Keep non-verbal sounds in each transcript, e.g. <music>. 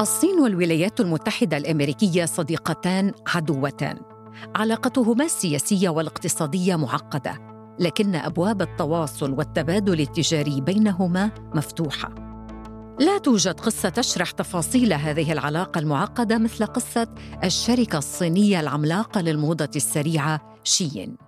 الصين والولايات المتحدة الأمريكية صديقتان عدوتان. علاقتهما السياسية والاقتصادية معقدة لكن أبواب التواصل والتبادل التجاري بينهما مفتوحة. لا توجد قصة تشرح تفاصيل هذه العلاقة المعقدة مثل قصة الشركة الصينية العملاقة للموضة السريعة شيين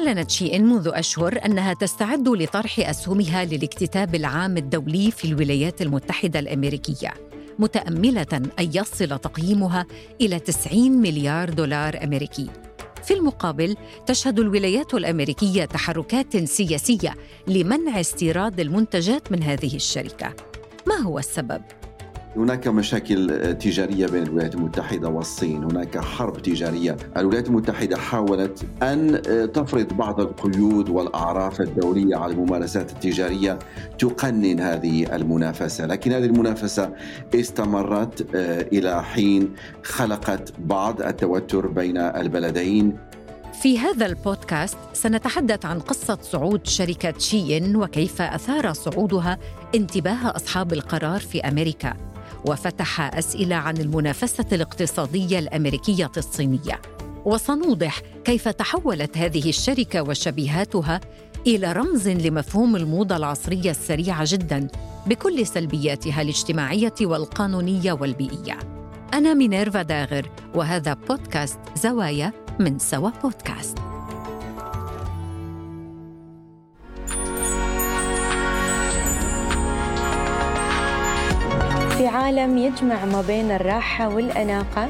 أعلنت شي إن منذ أشهر أنها تستعد لطرح أسهمها للاكتتاب العام الدولي في الولايات المتحدة الأمريكية متأملة أن يصل تقييمها إلى 90 مليار دولار أمريكي. في المقابل تشهد الولايات الأمريكية تحركات سياسية لمنع استيراد المنتجات من هذه الشركة. ما هو السبب؟ هناك مشاكل تجارية بين الولايات المتحدة والصين، هناك حرب تجارية، الولايات المتحدة حاولت أن تفرض بعض القيود والأعراف الدولية على الممارسات التجارية تقنن هذه المنافسة، لكن هذه المنافسة استمرت آه، إلى حين خلقت بعض التوتر بين البلدين. في هذا البودكاست سنتحدث عن قصة صعود شركة شيين وكيف أثار صعودها انتباه أصحاب القرار في أمريكا. وفتح أسئلة عن المنافسة الاقتصادية الأمريكية الصينية. وسنوضح كيف تحولت هذه الشركة وشبيهاتها إلى رمز لمفهوم الموضة العصرية السريعه جدا بكل سلبياتها الاجتماعية والقانونية والبيئية. أنا مينيرفا داغر وهذا بودكاست زوايا من سوا بودكاست. في عالم يجمع ما بين الراحة والأناقة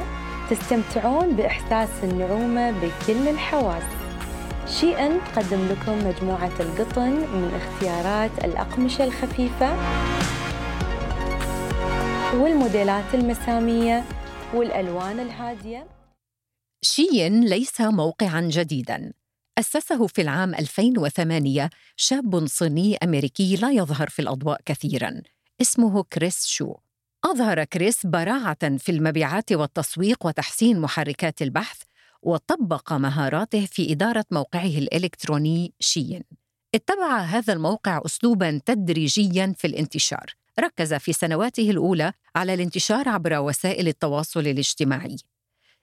تستمتعون بإحساس النعومة بكل الحواس. شي أن تقدم لكم مجموعة القطن من اختيارات الأقمشة الخفيفة والموديلات المسامية والألوان الهادية. شين ليس موقعا جديدا. أسسه في العام 2008 شاب صيني أمريكي لا يظهر في الأضواء كثيرا. اسمه كريس شو. أظهر كريس براعة في المبيعات والتسويق وتحسين محركات البحث وطبق مهاراته في إدارة موقعه الإلكتروني شين. اتبع هذا الموقع أسلوباً تدريجياً في الانتشار. ركز في سنواته الأولى على الانتشار عبر وسائل التواصل الاجتماعي.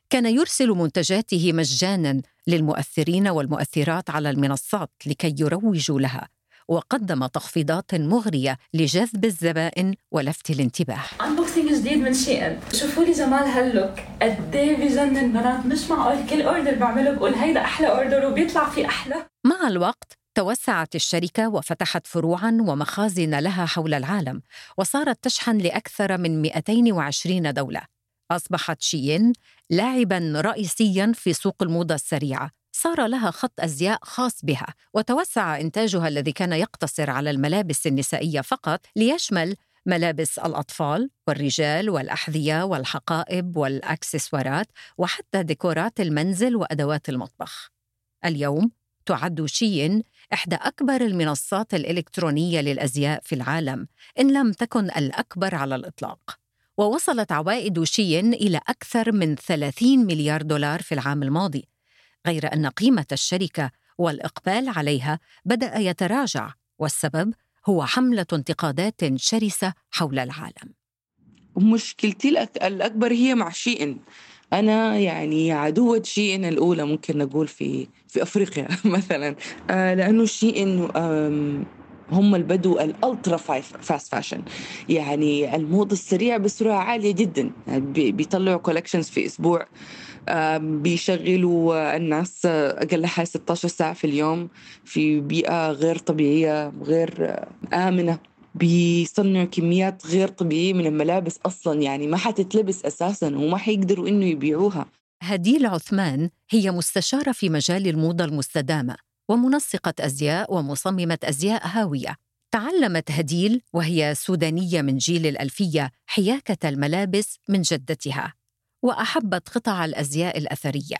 كان يرسل منتجاته مجاناً للمؤثرين والمؤثرات على المنصات لكي يروجوا لها وقدم تخفيضات مغرية لجذب الزبائن ولفت الانتباه. unboxing جديد من شي إن شوفوا لي جمال هال look. قد بجنن بنات مش معقول. كل order بعمله بقول هيدا أحلى order وبيطلع في أحلى. مع الوقت توسعت الشركة وفتحت فروعا ومخازن لها حول العالم وصارت تشحن لأكثر من 220 دولة. أصبحت شيين لاعبا رئيسيا في سوق الموضة السريعة. صار لها خط أزياء خاص بها وتوسع إنتاجها الذي كان يقتصر على الملابس النسائية فقط ليشمل ملابس الأطفال والرجال والأحذية والحقائب والأكسسوارات وحتى ديكورات المنزل وأدوات المطبخ. اليوم تعد شين إحدى أكبر المنصات الإلكترونية للأزياء في العالم إن لم تكن الأكبر على الإطلاق. ووصلت عوائد شين إلى أكثر من 30 مليار دولار في العام الماضي غير أن قيمة الشركة والإقبال عليها بدأ يتراجع والسبب هو حملة انتقادات شرسة حول العالم. مشكلتي الأكبر هي مع شيئن أنا يعني عدوة شيئن الأولى ممكن نقول في في أفريقيا <laughs> مثلا. آه، لأنه شيئن هم البدو الألترا فاست فاشن. يعني الموضة السريعة بسرعة عالية جدا. بيطلعوا كولكشنز في أسبوع. بيشغلوا الناس أقلها 16 ساعة في اليوم في بيئة غير طبيعية غير آمنة. بيصنعوا كميات غير طبيعية من الملابس أصلا يعني ما حتتلبس أساسا وما حيقدروا إنه يبيعوها. هديل عثمان هي مستشارة في مجال الموضة المستدامة ومنسقة أزياء ومصممة أزياء هاوية. تعلمت هديل وهي سودانية من جيل الألفية حياكة الملابس من جدتها. وأحبت قطع الأزياء الأثرية.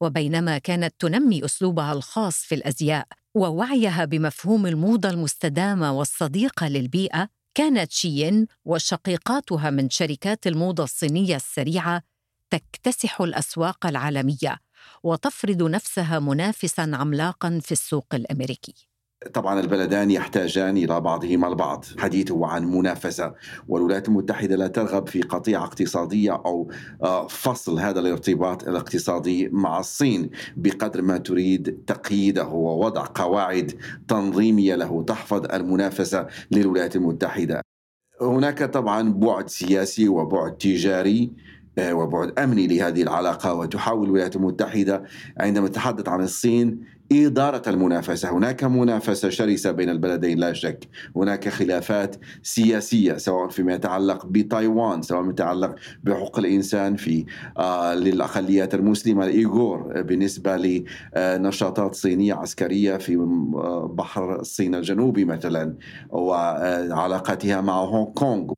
وبينما كانت تنمي أسلوبها الخاص في الأزياء ووعيها بمفهوم الموضة المستدامة والصديقة للبيئة كانت شيين وشقيقاتها من شركات الموضة الصينية السريعة تكتسح الأسواق العالمية وتفرض نفسها منافسا عملاقا في السوق الأمريكي. طبعا البلدان يحتاجان إلى بعضهما البعض. حديثه عن منافسة والولايات المتحدة لا ترغب في قطيعة اقتصادية أو آه، فصل هذا الارتباط الاقتصادي مع الصين بقدر ما تريد تقييده ووضع قواعد تنظيمية له تحفظ المنافسة للولايات المتحدة. هناك طبعا بعد سياسي وبعد تجاري آه، وبعد أمني لهذه العلاقة وتحاول الولايات المتحدة عندما تتحدث عن الصين إدارة المنافسة. هناك منافسة شرسة بين البلدين لا شك. هناك خلافات سياسية سواء فيما يتعلق بتايوان سواء فيما يتعلق بحقوق الإنسان في آه للأقليات المسلمة. الإيغور بالنسبة لنشاطات صينية عسكرية في آه، بحر الصين الجنوبي مثلا وعلاقتها مع هونغ كونغ.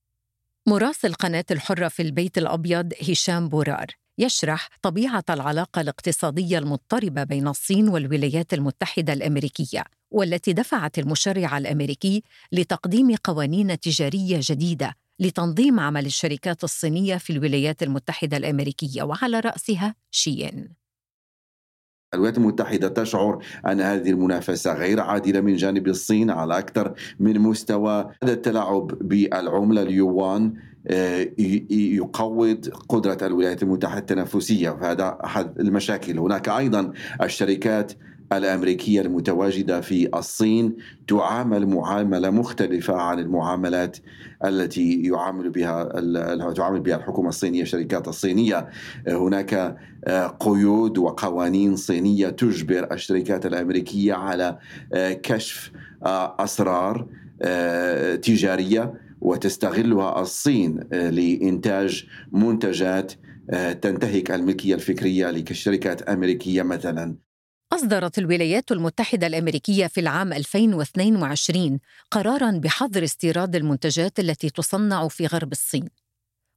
مراسل قناة الحرة في البيت الأبيض هشام بورار. يشرح طبيعة العلاقة الاقتصادية المضطربة بين الصين والولايات المتحدة الأمريكية والتي دفعت المشرع الأمريكي لتقديم قوانين تجارية جديدة لتنظيم عمل الشركات الصينية في الولايات المتحدة الأمريكية وعلى رأسها شيين الولايات المتحدة تشعر أن هذه المنافسة غير عادلة من جانب الصين على أكثر من مستوى. هذا التلاعب بالعملة اليوان يقوض قدرة الولايات المتحدة التنافسية. فهذا أحد المشاكل. هناك أيضا الشركات الأمريكية المتواجدة في الصين تعامل معاملة مختلفة عن المعاملات التي يعامل بها تعامل بها الحكومة الصينية الشركات الصينية. هناك آه، قيود وقوانين صينية تجبر الشركات الأمريكية على آه، كشف أسرار تجارية. وتستغلها الصين آه، لإنتاج منتجات آه، تنتهك الملكية الفكرية لشركات أمريكية مثلا. أصدرت الولايات المتحدة الأمريكية في العام 2022 قراراً بحظر استيراد المنتجات التي تصنع في غرب الصين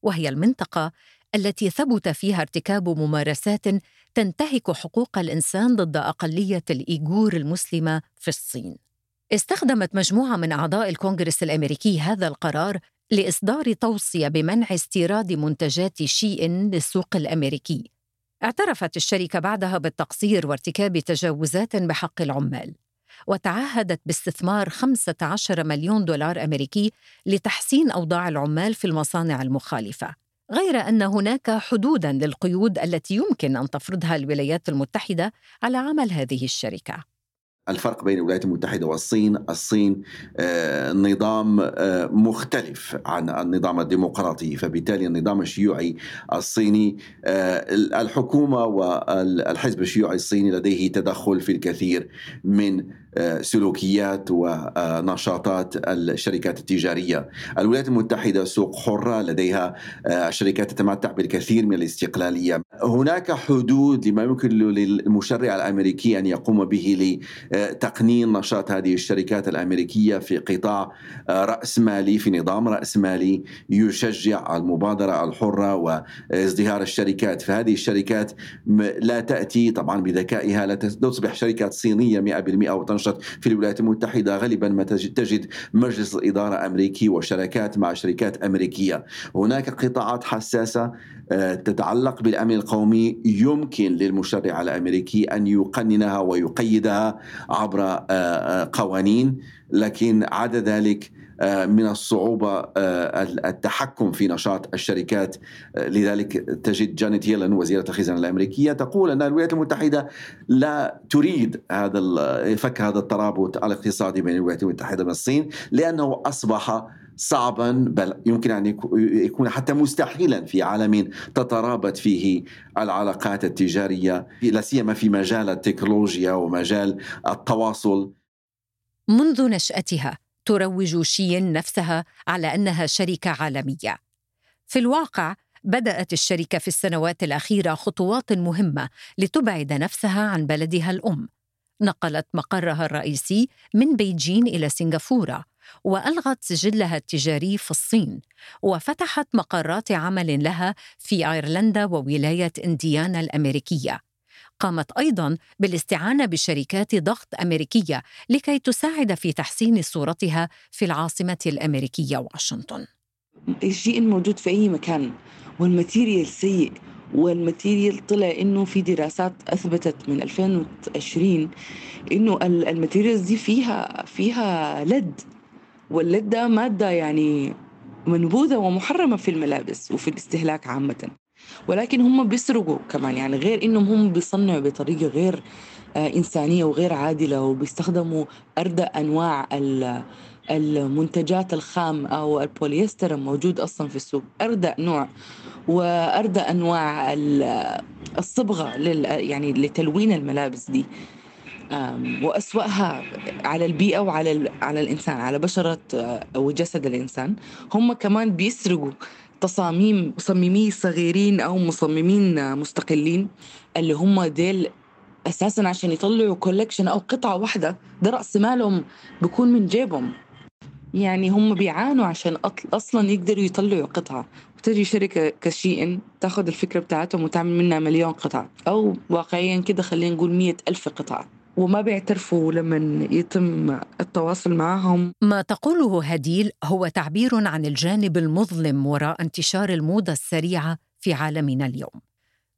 وهي المنطقة التي ثبت فيها ارتكاب ممارسات تنتهك حقوق الإنسان ضد أقلية الإيغور المسلمة في الصين. استخدمت مجموعة من أعضاء الكونغرس الأمريكي هذا القرار لإصدار توصية بمنع استيراد منتجات شيئن للسوق الأمريكي. اعترفت الشركة بعدها بالتقصير وارتكاب تجاوزات بحق العمال. وتعهدت باستثمار 15 مليون دولار أمريكي لتحسين أوضاع العمال في المصانع المخالفة. غير أن هناك حدوداً للقيود التي يمكن أن تفرضها الولايات المتحدة على عمل هذه الشركة. الفرق بين الولايات المتحدة والصين. الصين آه، نظام آه، مختلف عن النظام الديمقراطي فبالتالي النظام الشيوعي الصيني آه، الحكومة والحزب الشيوعي الصيني لديه تدخل في الكثير من سلوكيات ونشاطات الشركات التجارية. الولايات المتحدة سوق حرة لديها شركات تتمتع بالكثير من الاستقلالية. هناك حدود لما يمكن للمشرع الأمريكي أن يقوم به لتقنين نشاط هذه الشركات الأمريكية في قطاع راسمالي في نظام راسمالي يشجع المبادرة الحرة وازدهار الشركات، فهذه الشركات لا تأتي طبعا بذكائها لا تصبح شركات صينية 100% أو تنشط في الولايات المتحدة. غالبا ما تجد مجلس الإدارة أمريكي وشركات مع شركات أمريكية. هناك قطاعات حساسة آه، تتعلق بالأمن القومي. يمكن للمشرع الأمريكي أن يقننها ويقيدها عبر آه، آه، قوانين لكن عدا ذلك من الصعوبة آه، التحكم في نشاط الشركات. آه، لذلك تجد جانيت يلن وزيرة الخزانة الأمريكية تقول أن الولايات المتحدة لا تريد هذا فك هذا الترابط الاقتصادي بين الولايات المتحدة والصين لأنه أصبح صعبا بل يمكن أن يكون حتى مستحيلا في عالم تترابط فيه العلاقات التجارية لا سيما في مجال التكنولوجيا ومجال التواصل. منذ نشأتها تروج شين نفسها على أنها شركة عالمية. في الواقع بدأت الشركة في السنوات الأخيرة خطوات مهمة لتبعد نفسها عن بلدها الأم. نقلت مقرها الرئيسي من بيجين إلى سنغافورة وألغت سجلها التجاري في الصين وفتحت مقرات عمل لها في أيرلندا وولاية إنديانا الأمريكية. قامت أيضا بالاستعانة بشركات ضغط أمريكية لكي تساعد في تحسين صورتها في العاصمة الأمريكية واشنطن. الشي إن موجود في أي مكان وال material سيء وال material طلع إنه في دراسات أثبتت من 2020 إنه ال materials دي فيها فيها lead واللد ده مادة يعني منبوذة ومحرمة في الملابس وفي الاستهلاك عامة. ولكن هم بيسرقوا كمان يعني غير إنهم هم بيصنعوا بطريقة غير آه، إنسانية وغير عادلة وبيستخدموا اردى أنواع المنتجات الخام أو البوليستر الموجود أصلا في السوق. اردى نوع واردى أنواع الصبغة لل يعني لتلوين الملابس دي. وأسوأها على البيئة وعلى على الإنسان على بشرة آه، وجسد الإنسان. هم كمان بيسرقوا تصاميم مصممي صغيرين أو مصممين مستقلين اللي هم ديل أساسا عشان يطلعوا كولكشن أو قطعة واحدة ده رأس مالهم بيكون من جيبهم. يعني هم بيعانوا عشان أصلا يقدروا يطلعوا قطعة. وتجي شركة كشيئن تاخذ الفكرة بتاعتهم وتعمل منها مليون قطعة. أو واقعيا كده خلينا نقول مية ألف قطعة. وما بيعترفوا لما يتم التواصل معهم. ما تقوله هديل هو تعبير عن الجانب المظلم وراء انتشار الموضة السريعة في عالمنا اليوم.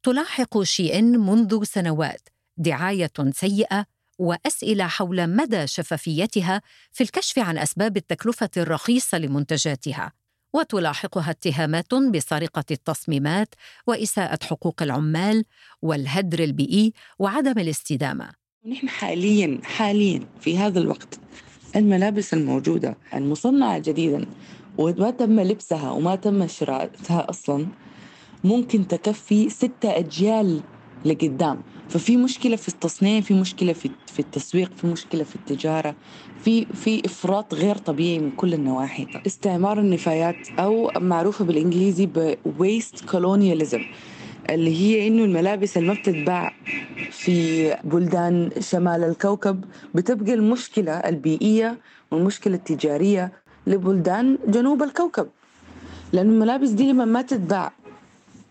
تلاحق شيئن منذ سنوات دعاية سيئة وأسئلة حول مدى شفافيتها في الكشف عن أسباب التكلفة الرخيصة لمنتجاتها. وتلاحقها اتهامات بسرقة التصميمات وإساءة حقوق العمال والهدر البيئي وعدم الاستدامة. نحن حاليا حاليا في هذا الوقت الملابس الموجودة المصنعة جديدا وما تم لبسها وما تم شرائها أصلا ممكن تكفي ستة أجيال لقدام. ففي مشكلة في التصنيع في مشكلة في في التسويق في مشكلة في التجارة في في إفراط غير طبيعي من كل النواحي. استعمار النفايات أو معروفة بالإنجليزي بويست كولونياليزم اللي هي إنه الملابس اللي ما بتتباع في بلدان شمال الكوكب بتبقى المشكلة البيئية والمشكلة التجارية لبلدان جنوب الكوكب. لأن الملابس دي لما ما تتباع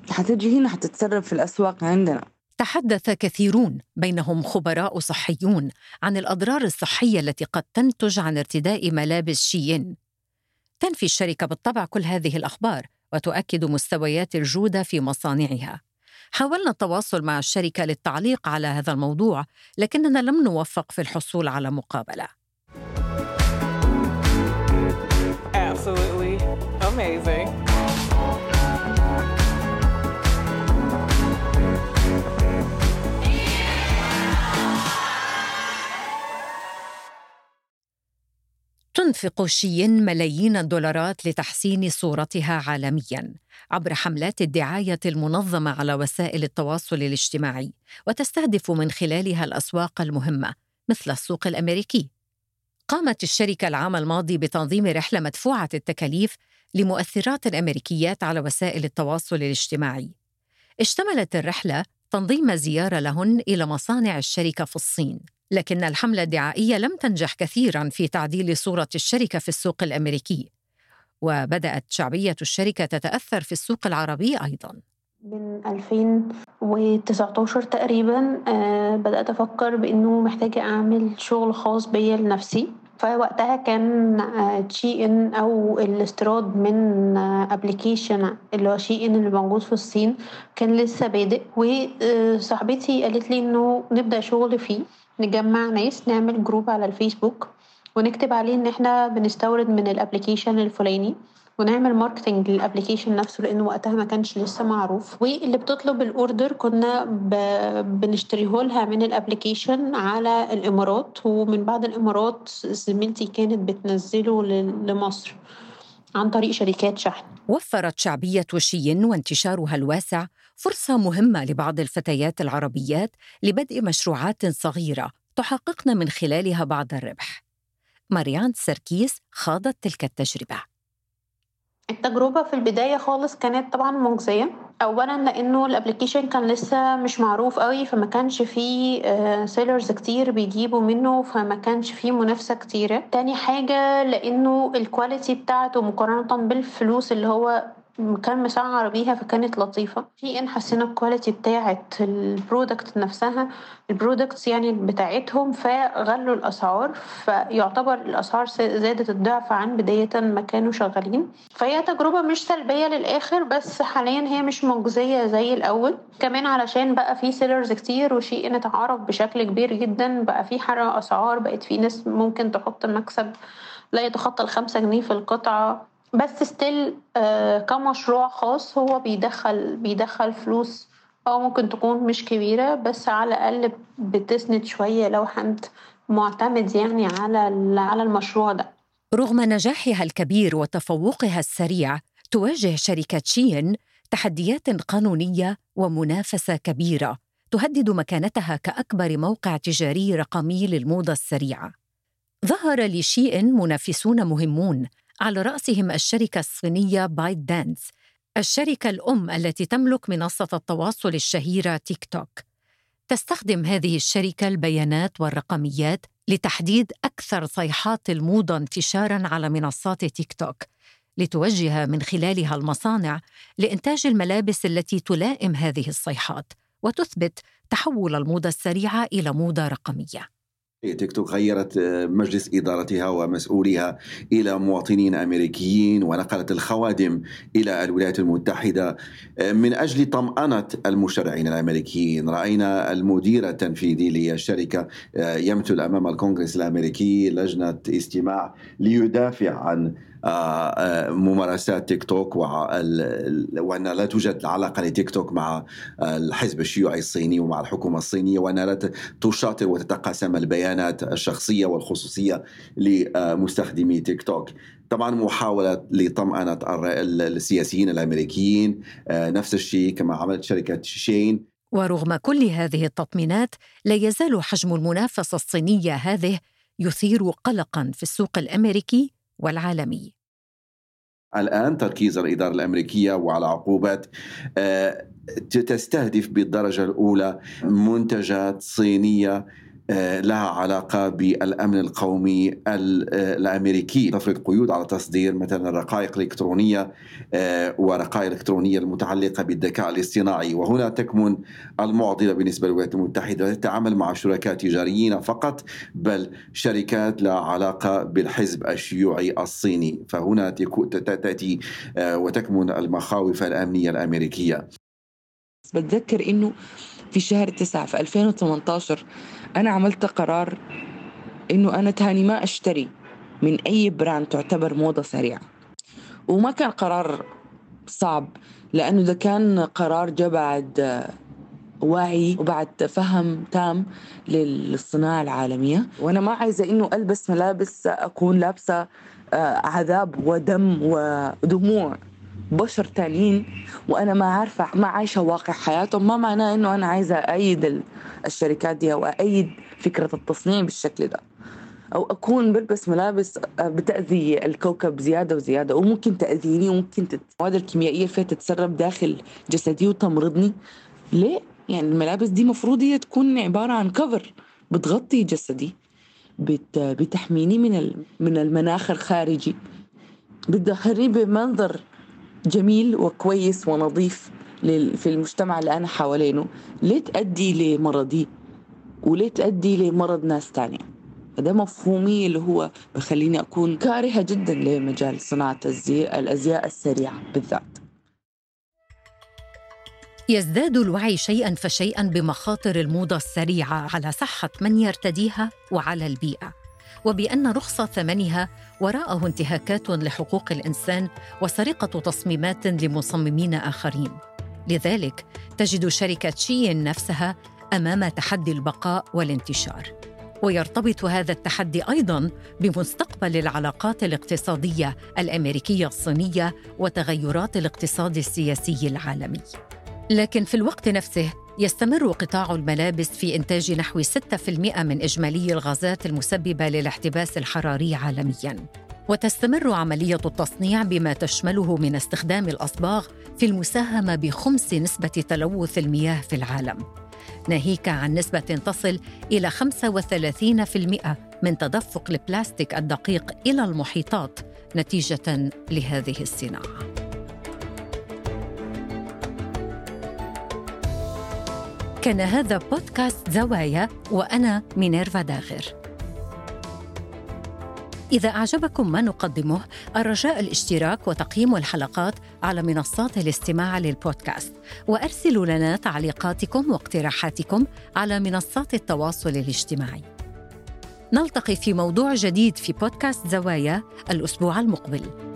حتجي هنا حتتسرب في الأسواق عندنا. تحدث كثيرون بينهم خبراء صحيون عن الأضرار الصحية التي قد تنتج عن ارتداء ملابس شيين تنفي الشركة بالطبع كل هذه الأخبار وتؤكد مستويات الجودة في مصانعها حاولنا التواصل مع الشركة للتعليق على هذا الموضوع لكننا لم نوفق في الحصول على مقابلة Absolutely amazing. تنفق شيين ملايين الدولارات لتحسين صورتها عالميا عبر حملات الدعاية المنظمة على وسائل التواصل الاجتماعي وتستهدف من خلالها الأسواق المهمة مثل السوق الأمريكي. قامت الشركة العام الماضي بتنظيم رحلة مدفوعة التكاليف لمؤثرات امريكيات على وسائل التواصل الاجتماعي. اشتملت الرحلة تنظيم زيارة لهن إلى مصانع الشركة في الصين. لكن الحملة الدعائية لم تنجح كثيرا في تعديل صورة الشركة في السوق الأمريكي. وبدأت شعبية الشركة تتأثر في السوق العربي أيضا. من 2019 تقريبا آه، بدأت أفكر بإنه محتاجة أعمل شغل خاص بيا لنفسي. فوقتها كان تشي إن أو الاستيراد من ابلكيشن اللي هو شي إن اللي موجود في الصين كان لسه بادئ. وصاحبتي قالت لي إنه نبدأ شغل فيه. نجمع ناس نعمل group على الفيسبوك ونكتب عليه إن إحنا بنستورد من ال application الفلاني ونعمل marketing لل application نفسه لأنه وقتها ما كانش لسه معروف واللي بتطلب ال order كنا. بنشتريه لها من ال application على الإمارات ومن بعد الإمارات زميلتي كانت بتنزله لمصر عن طريق شركات شحن وفرت شعبية شين وانتشارها الواسع فرصة مهمة لبعض الفتيات العربيات لبدء مشروعات صغيرة تحققن من خلالها بعض الربح. ماريان سركيس خاضت تلك التجربة. التجربة في البداية خالص كانت طبعا مجزية اولا لأنه ال application كان لسه مش معروف قوي فما كانش فيه sellers كتير بيجيبوا منه فما كانش فيه منافسة كتيرة تاني حاجة لأنه ال quality بتاعته مقارنة بالفلوس اللي هو كان مسعر بيها فكانت لطيفة. في إن حسينا ال quality بتاعة ال product نفسها. ال products يعني بتاعتهم فغلوا الأسعار فيعتبر الأسعار زادت الضعف عن بداية ما كانوا شغالين. فهي تجربة مش سلبية للآخر بس حاليا هي مش مجزية زي الأول. كمان علشان بقى في sellers كتير وشي إن اتعرف بشكل كبير جدا بقى في حرق أسعار بقت في ناس ممكن تحط مكسب لا يتخطى الخمسة جنيه في القطعة. بس ستيل آه كمشروع خاص هو بيدخل بيدخل فلوس أو ممكن تكون مش كبيرة بس على الأقل بتسند شوية لو حد معتمد يعني على على المشروع ده. رغم نجاحها الكبير وتفوقها السريع تواجه شركة شين تحديات قانونية ومنافسة كبيرة تهدد مكانتها كأكبر موقع تجاري رقمي للموضة السريعة. ظهر لشيئن منافسون مهمون على رأسهم الشركة الصينية بايت دانس الشركة الأم التي تملك منصة التواصل الشهيرة تيك توك. تستخدم هذه الشركة البيانات والرقميات لتحديد أكثر صيحات الموضة انتشاراً على منصات تيك توك لتوجه من خلالها المصانع لإنتاج الملابس التي تلائم هذه الصيحات وتثبت تحول الموضة السريعة إلى موضة رقمية. تيك توك غيرت آه، مجلس إدارتها ومسؤوليها إلى مواطنين أمريكيين ونقلت الخوادم إلى الولايات المتحدة آه، من أجل طمأنة المشرعين الأمريكيين. رأينا المدير التنفيذي للشركة آه، يمثل أمام الكونغرس الأمريكي لجنة استماع ليدافع عن ممارسات تيك توك وأن لا توجد علاقة لتيك توك مع الحزب الشيوعي الصيني ومع الحكومة الصينية وأن لا تشاطر وتتقاسم البيانات الشخصية والخصوصية لمستخدمي تيك توك. طبعا محاولة لطمأنة السياسيين الأمريكيين. آه، نفس الشيء كما عملت شركة شين. ورغم كل هذه التطمينات لا يزال حجم المنافسة الصينية هذه يثير قلقا في السوق الأمريكي والعالمي الآن تركيز الإدارة الأمريكية وعلى عقوبات آه، تستهدف بالدرجة الأولى منتجات صينية لها علاقة بالأمن القومي آه، الأمريكي. تفرض قيود على تصدير مثلا الرقائق الإلكترونية آه، ورقائق إلكترونية المتعلقة بالذكاء الاصطناعي. وهنا تكمن المعضلة بالنسبة للولايات المتحدة. تتعامل مع شركاء تجاريين فقط بل شركات لها علاقة بالحزب الشيوعي الصيني. فهنا تأتي وتكمن المخاوف الأمنية الأمريكية. بتذكر إنه في شهر تسعة في 2018 أنا عملت قرار إنه أنا تاني ما أشتري من أي براند تعتبر موضة سريعة. وما كان قرار صعب لأنه ده كان قرار جاء بعد وعي وبعد فهم تام للصناعة العالمية. وأنا ما عايزة إنه ألبس ملابس أكون لابسة آه، عذاب ودم ودموع. بشر تانيين وأنا ما عارفة ما عايشة واقع حياتهم. ما معناه إنه أنا عايزة ايد الشركات دي أو ايد فكرة التصنيع بالشكل ده. أو أكون بلبس ملابس آه، بتأذي الكوكب زيادة وزيادة. وممكن تأذيني وممكن المواد الكيميائية فيها تتسرب داخل جسدي وتمرضني. ليه؟ يعني الملابس دي مفروض هي تكون عبارة عن كفر بتغطي جسدي بت... بتحميني من من المناخ الخارجي. بتدخلني بمنظر جميل وكويس ونظيف في المجتمع اللي أنا حوالينه. ليه تأدي لمرضي وليه تأدي لمرض ناس تانية؟ فده مفهومي اللي هو بخليني أكون كارهة جدا لمجال صناعة الأزياء السريعة بالذات. يزداد الوعي شيئا فشيئا بمخاطر الموضة السريعة على صحة من يرتديها وعلى البيئة. وبأن رخص ثمنها وراءه انتهاكات لحقوق الإنسان وسرقة تصميمات لمصممين آخرين. لذلك تجد شركة شين نفسها أمام تحدي البقاء والانتشار. ويرتبط هذا التحدي أيضا بمستقبل العلاقات الاقتصادية الأمريكية الصينية وتغيرات الاقتصاد السياسي العالمي. لكن في الوقت نفسه يستمر قطاع الملابس في إنتاج نحو 6% من إجمالي الغازات المسببة للاحتباس الحراري عالمياً. وتستمر عملية التصنيع بما تشمله من استخدام الأصباغ في المساهمة بخمس نسبة تلوث المياه في العالم. ناهيك عن نسبة تصل إلى 35% من تدفق البلاستيك الدقيق إلى المحيطات نتيجة لهذه الصناعة. كان هذا بودكاست زوايا وأنا مينيرفا داغر إذا أعجبكم ما نقدمه الرجاء الاشتراك وتقييم الحلقات على منصات الاستماع للبودكاست. وأرسلوا لنا تعليقاتكم واقتراحاتكم على منصات التواصل الاجتماعي. نلتقي في موضوع جديد في بودكاست زوايا الأسبوع المقبل.